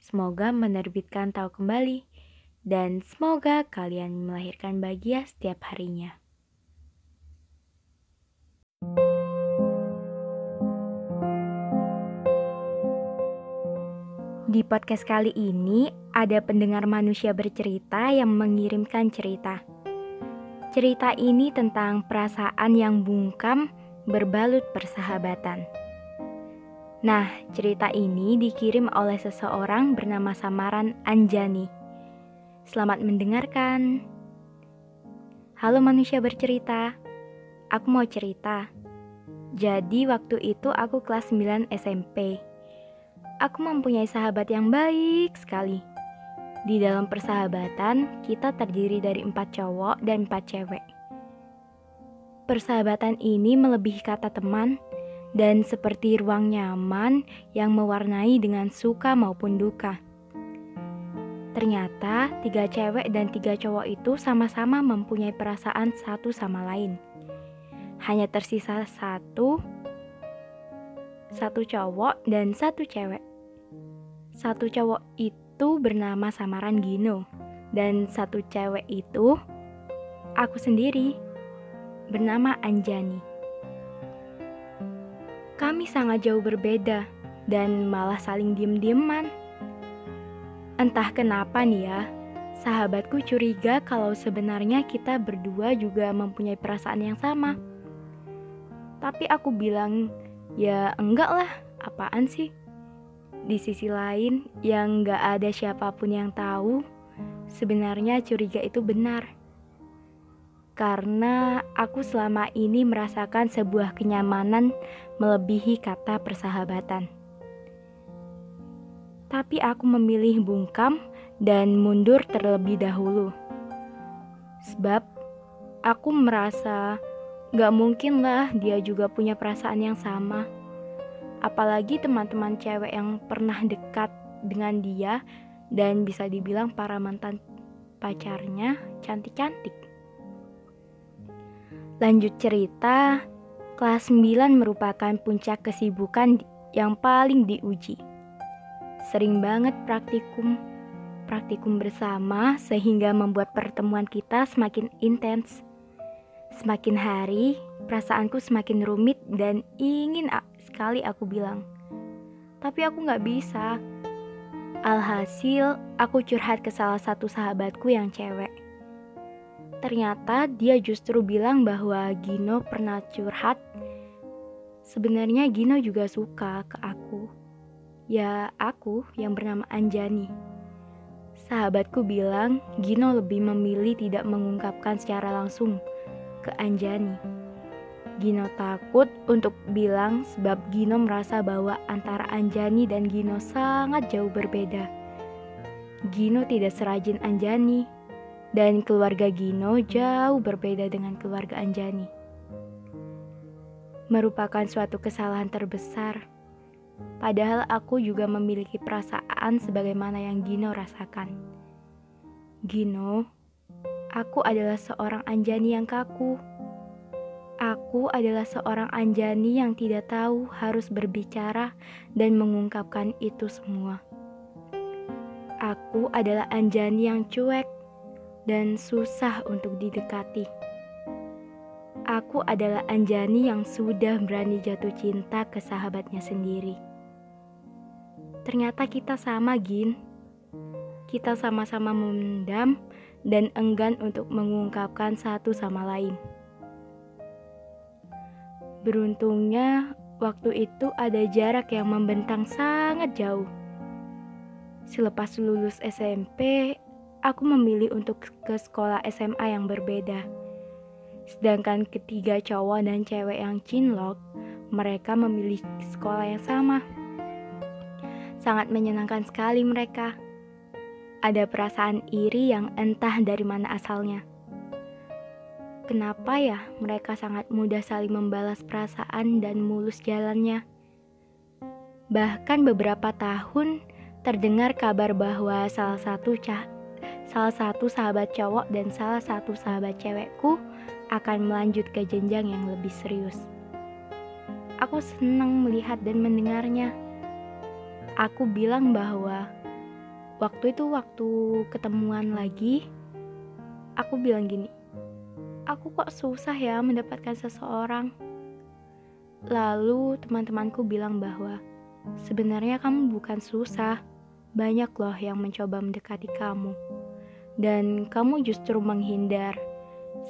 Semoga menerbitkan tahu kembali dan semoga kalian melahirkan bahagia setiap harinya. Di podcast kali ini ada pendengar manusia bercerita yang mengirimkan cerita. Cerita ini tentang perasaan yang bungkam berbalut persahabatan. Nah, cerita ini dikirim oleh seseorang bernama samaran Anjani. Selamat mendengarkan. Halo manusia bercerita. Aku mau cerita. Jadi waktu itu aku kelas 9 SMP. Aku mempunyai sahabat yang baik sekali. Di dalam persahabatan, kita terdiri dari empat cowok dan empat cewek. Persahabatan ini melebihi kata teman, dan seperti ruang nyaman yang mewarnai dengan suka maupun duka. Ternyata tiga cewek dan tiga cowok itu sama-sama mempunyai perasaan satu sama lain. Hanya tersisa satu, satu cowok dan satu cewek. Satu cowok itu bernama samaran Gino, dan satu cewek itu aku sendiri bernama Anjani. Kami sangat jauh berbeda dan malah saling diem-dieman. Entah kenapa nih ya, sahabatku curiga kalau sebenarnya kita berdua juga mempunyai perasaan yang sama. Tapi aku bilang, ya enggak lah, apaan sih? Di sisi lain, yang enggak ada siapa pun yang tahu, sebenarnya curiga itu benar karena aku selama ini merasakan sebuah kenyamanan melebihi kata persahabatan. Tapi aku memilih bungkam dan mundur terlebih dahulu. Sebab aku merasa gak mungkin lah dia juga punya perasaan yang sama. Apalagi teman-teman cewek yang pernah dekat dengan dia dan bisa dibilang para mantan pacarnya cantik-cantik. Lanjut cerita, kelas 9 merupakan puncak kesibukan yang paling diuji. Sering banget praktikum, praktikum bersama sehingga membuat pertemuan kita semakin intens. Semakin hari, perasaanku semakin rumit dan ingin sekali aku bilang. Tapi aku gak bisa. Alhasil, aku curhat ke salah satu sahabatku yang cewek. Ternyata dia justru bilang bahwa Gino pernah curhat. Sebenarnya Gino juga suka ke aku. Ya, aku yang bernama Anjani. Sahabatku bilang Gino lebih memilih tidak mengungkapkan secara langsung ke Anjani. Gino takut untuk bilang sebab Gino merasa bahwa antara Anjani dan Gino sangat jauh berbeda. Gino tidak serajin Anjani, dan keluarga Gino jauh berbeda dengan keluarga Anjani. Merupakan suatu kesalahan terbesar, padahal aku juga memiliki perasaan sebagaimana yang Gino rasakan. Gino, aku adalah seorang Anjani yang kaku. Aku adalah seorang Anjani yang tidak tahu harus berbicara dan mengungkapkan itu semua. Aku adalah Anjani yang cuek, dan susah untuk didekati. Aku adalah Anjani yang sudah berani jatuh cinta ke sahabatnya sendiri. Ternyata kita sama, Gin. kita sama-sama memendam dan enggan untuk mengungkapkan satu sama lain. Beruntungnya, waktu itu ada jarak yang membentang sangat jauh. Selepas lulus SMP, aku memilih untuk ke sekolah SMA yang berbeda. Sedangkan ketiga cowok dan cewek yang cinlok, mereka memilih sekolah yang sama. Sangat menyenangkan sekali mereka. Ada perasaan iri yang entah dari mana asalnya. Kenapa ya mereka sangat mudah saling membalas perasaan dan mulus jalannya? Bahkan beberapa tahun terdengar kabar bahwa salah satu cah salah satu sahabat cowok dan salah satu sahabat cewekku akan melanjut ke jenjang yang lebih serius. Aku senang melihat dan mendengarnya. Aku bilang bahwa waktu itu waktu ketemuan lagi aku bilang gini aku kok susah ya mendapatkan seseorang lalu teman-temanku bilang bahwa sebenarnya kamu bukan susah banyak loh yang mencoba mendekati kamu dan kamu justru menghindar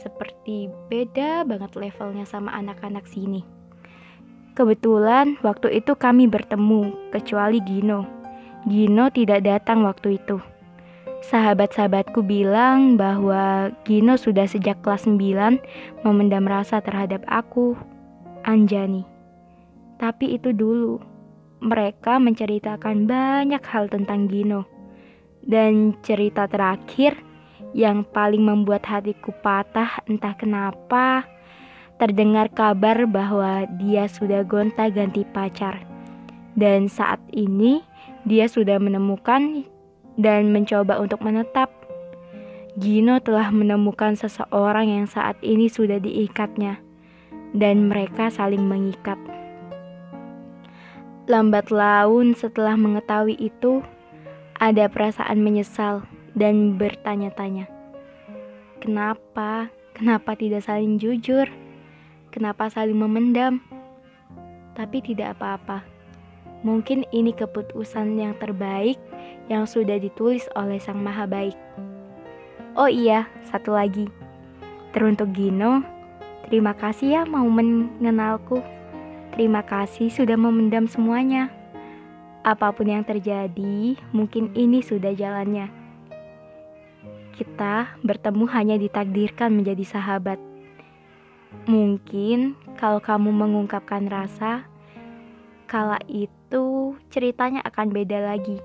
seperti beda banget levelnya sama anak-anak sini kebetulan waktu itu kami bertemu kecuali Gino Gino tidak datang waktu itu. Sahabat-sahabatku bilang bahwa Gino sudah sejak kelas 9 memendam rasa terhadap aku, Anjani. Tapi itu dulu. Mereka menceritakan banyak hal tentang Gino. Dan cerita terakhir yang paling membuat hatiku patah entah kenapa terdengar kabar bahwa dia sudah gonta-ganti pacar. Dan saat ini dia sudah menemukan dan mencoba untuk menetap. Gino telah menemukan seseorang yang saat ini sudah diikatnya, dan mereka saling mengikat. Lambat laun setelah mengetahui itu, ada perasaan menyesal dan bertanya-tanya. Kenapa? Kenapa tidak saling jujur? Kenapa saling memendam? Tapi tidak apa-apa Mungkin ini keputusan yang terbaik yang sudah ditulis oleh Sang Maha Baik. Oh iya, satu lagi. Teruntuk Gino, terima kasih ya mau mengenalku. Terima kasih sudah memendam semuanya. Apa pun yang terjadi, mungkin ini sudah jalannya. Kita bertemu hanya ditakdirkan menjadi sahabat. Mungkin kalau kamu mengungkapkan rasa, kala itu ceritanya akan beda lagi.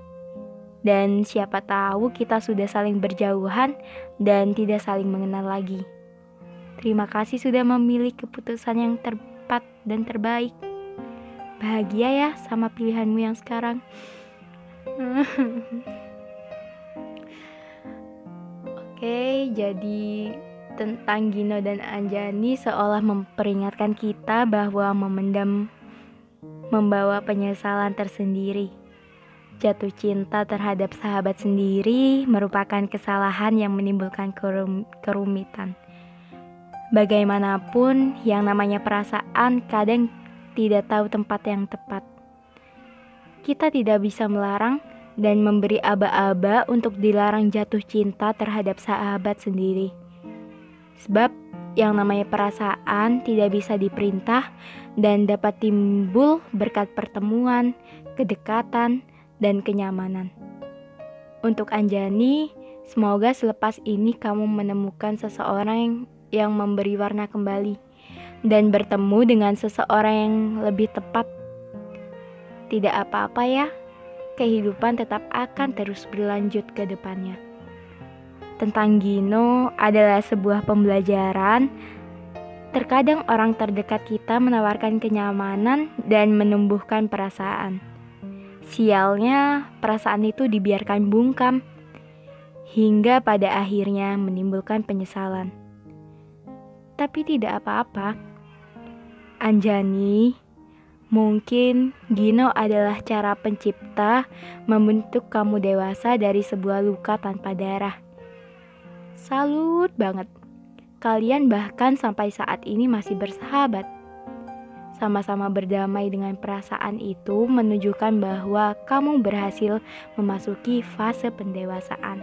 Dan siapa tahu kita sudah saling berjauhan dan tidak saling mengenal lagi. Terima kasih sudah memilih keputusan yang tepat dan terbaik. Bahagia ya sama pilihanmu yang sekarang. Oke, jadi tentang Gino dan Anjani seolah memperingatkan kita bahwa memendam membawa penyesalan tersendiri. Jatuh cinta terhadap sahabat sendiri merupakan kesalahan yang menimbulkan kerum kerumitan. Bagaimanapun, yang namanya perasaan kadang tidak tahu tempat yang tepat. Kita tidak bisa melarang dan memberi aba-aba untuk dilarang jatuh cinta terhadap sahabat sendiri. Sebab yang namanya perasaan tidak bisa diperintah dan dapat timbul berkat pertemuan, kedekatan, dan kenyamanan. Untuk Anjani, semoga selepas ini kamu menemukan seseorang yang memberi warna kembali dan bertemu dengan seseorang yang lebih tepat. Tidak apa-apa ya, kehidupan tetap akan terus berlanjut ke depannya tentang Gino adalah sebuah pembelajaran. Terkadang orang terdekat kita menawarkan kenyamanan dan menumbuhkan perasaan. Sialnya, perasaan itu dibiarkan bungkam hingga pada akhirnya menimbulkan penyesalan. Tapi tidak apa-apa. Anjani, mungkin Gino adalah cara pencipta membentuk kamu dewasa dari sebuah luka tanpa darah. Salut banget. Kalian bahkan sampai saat ini masih bersahabat. sama-sama berdamai dengan perasaan itu menunjukkan bahwa kamu berhasil memasuki fase pendewasaan.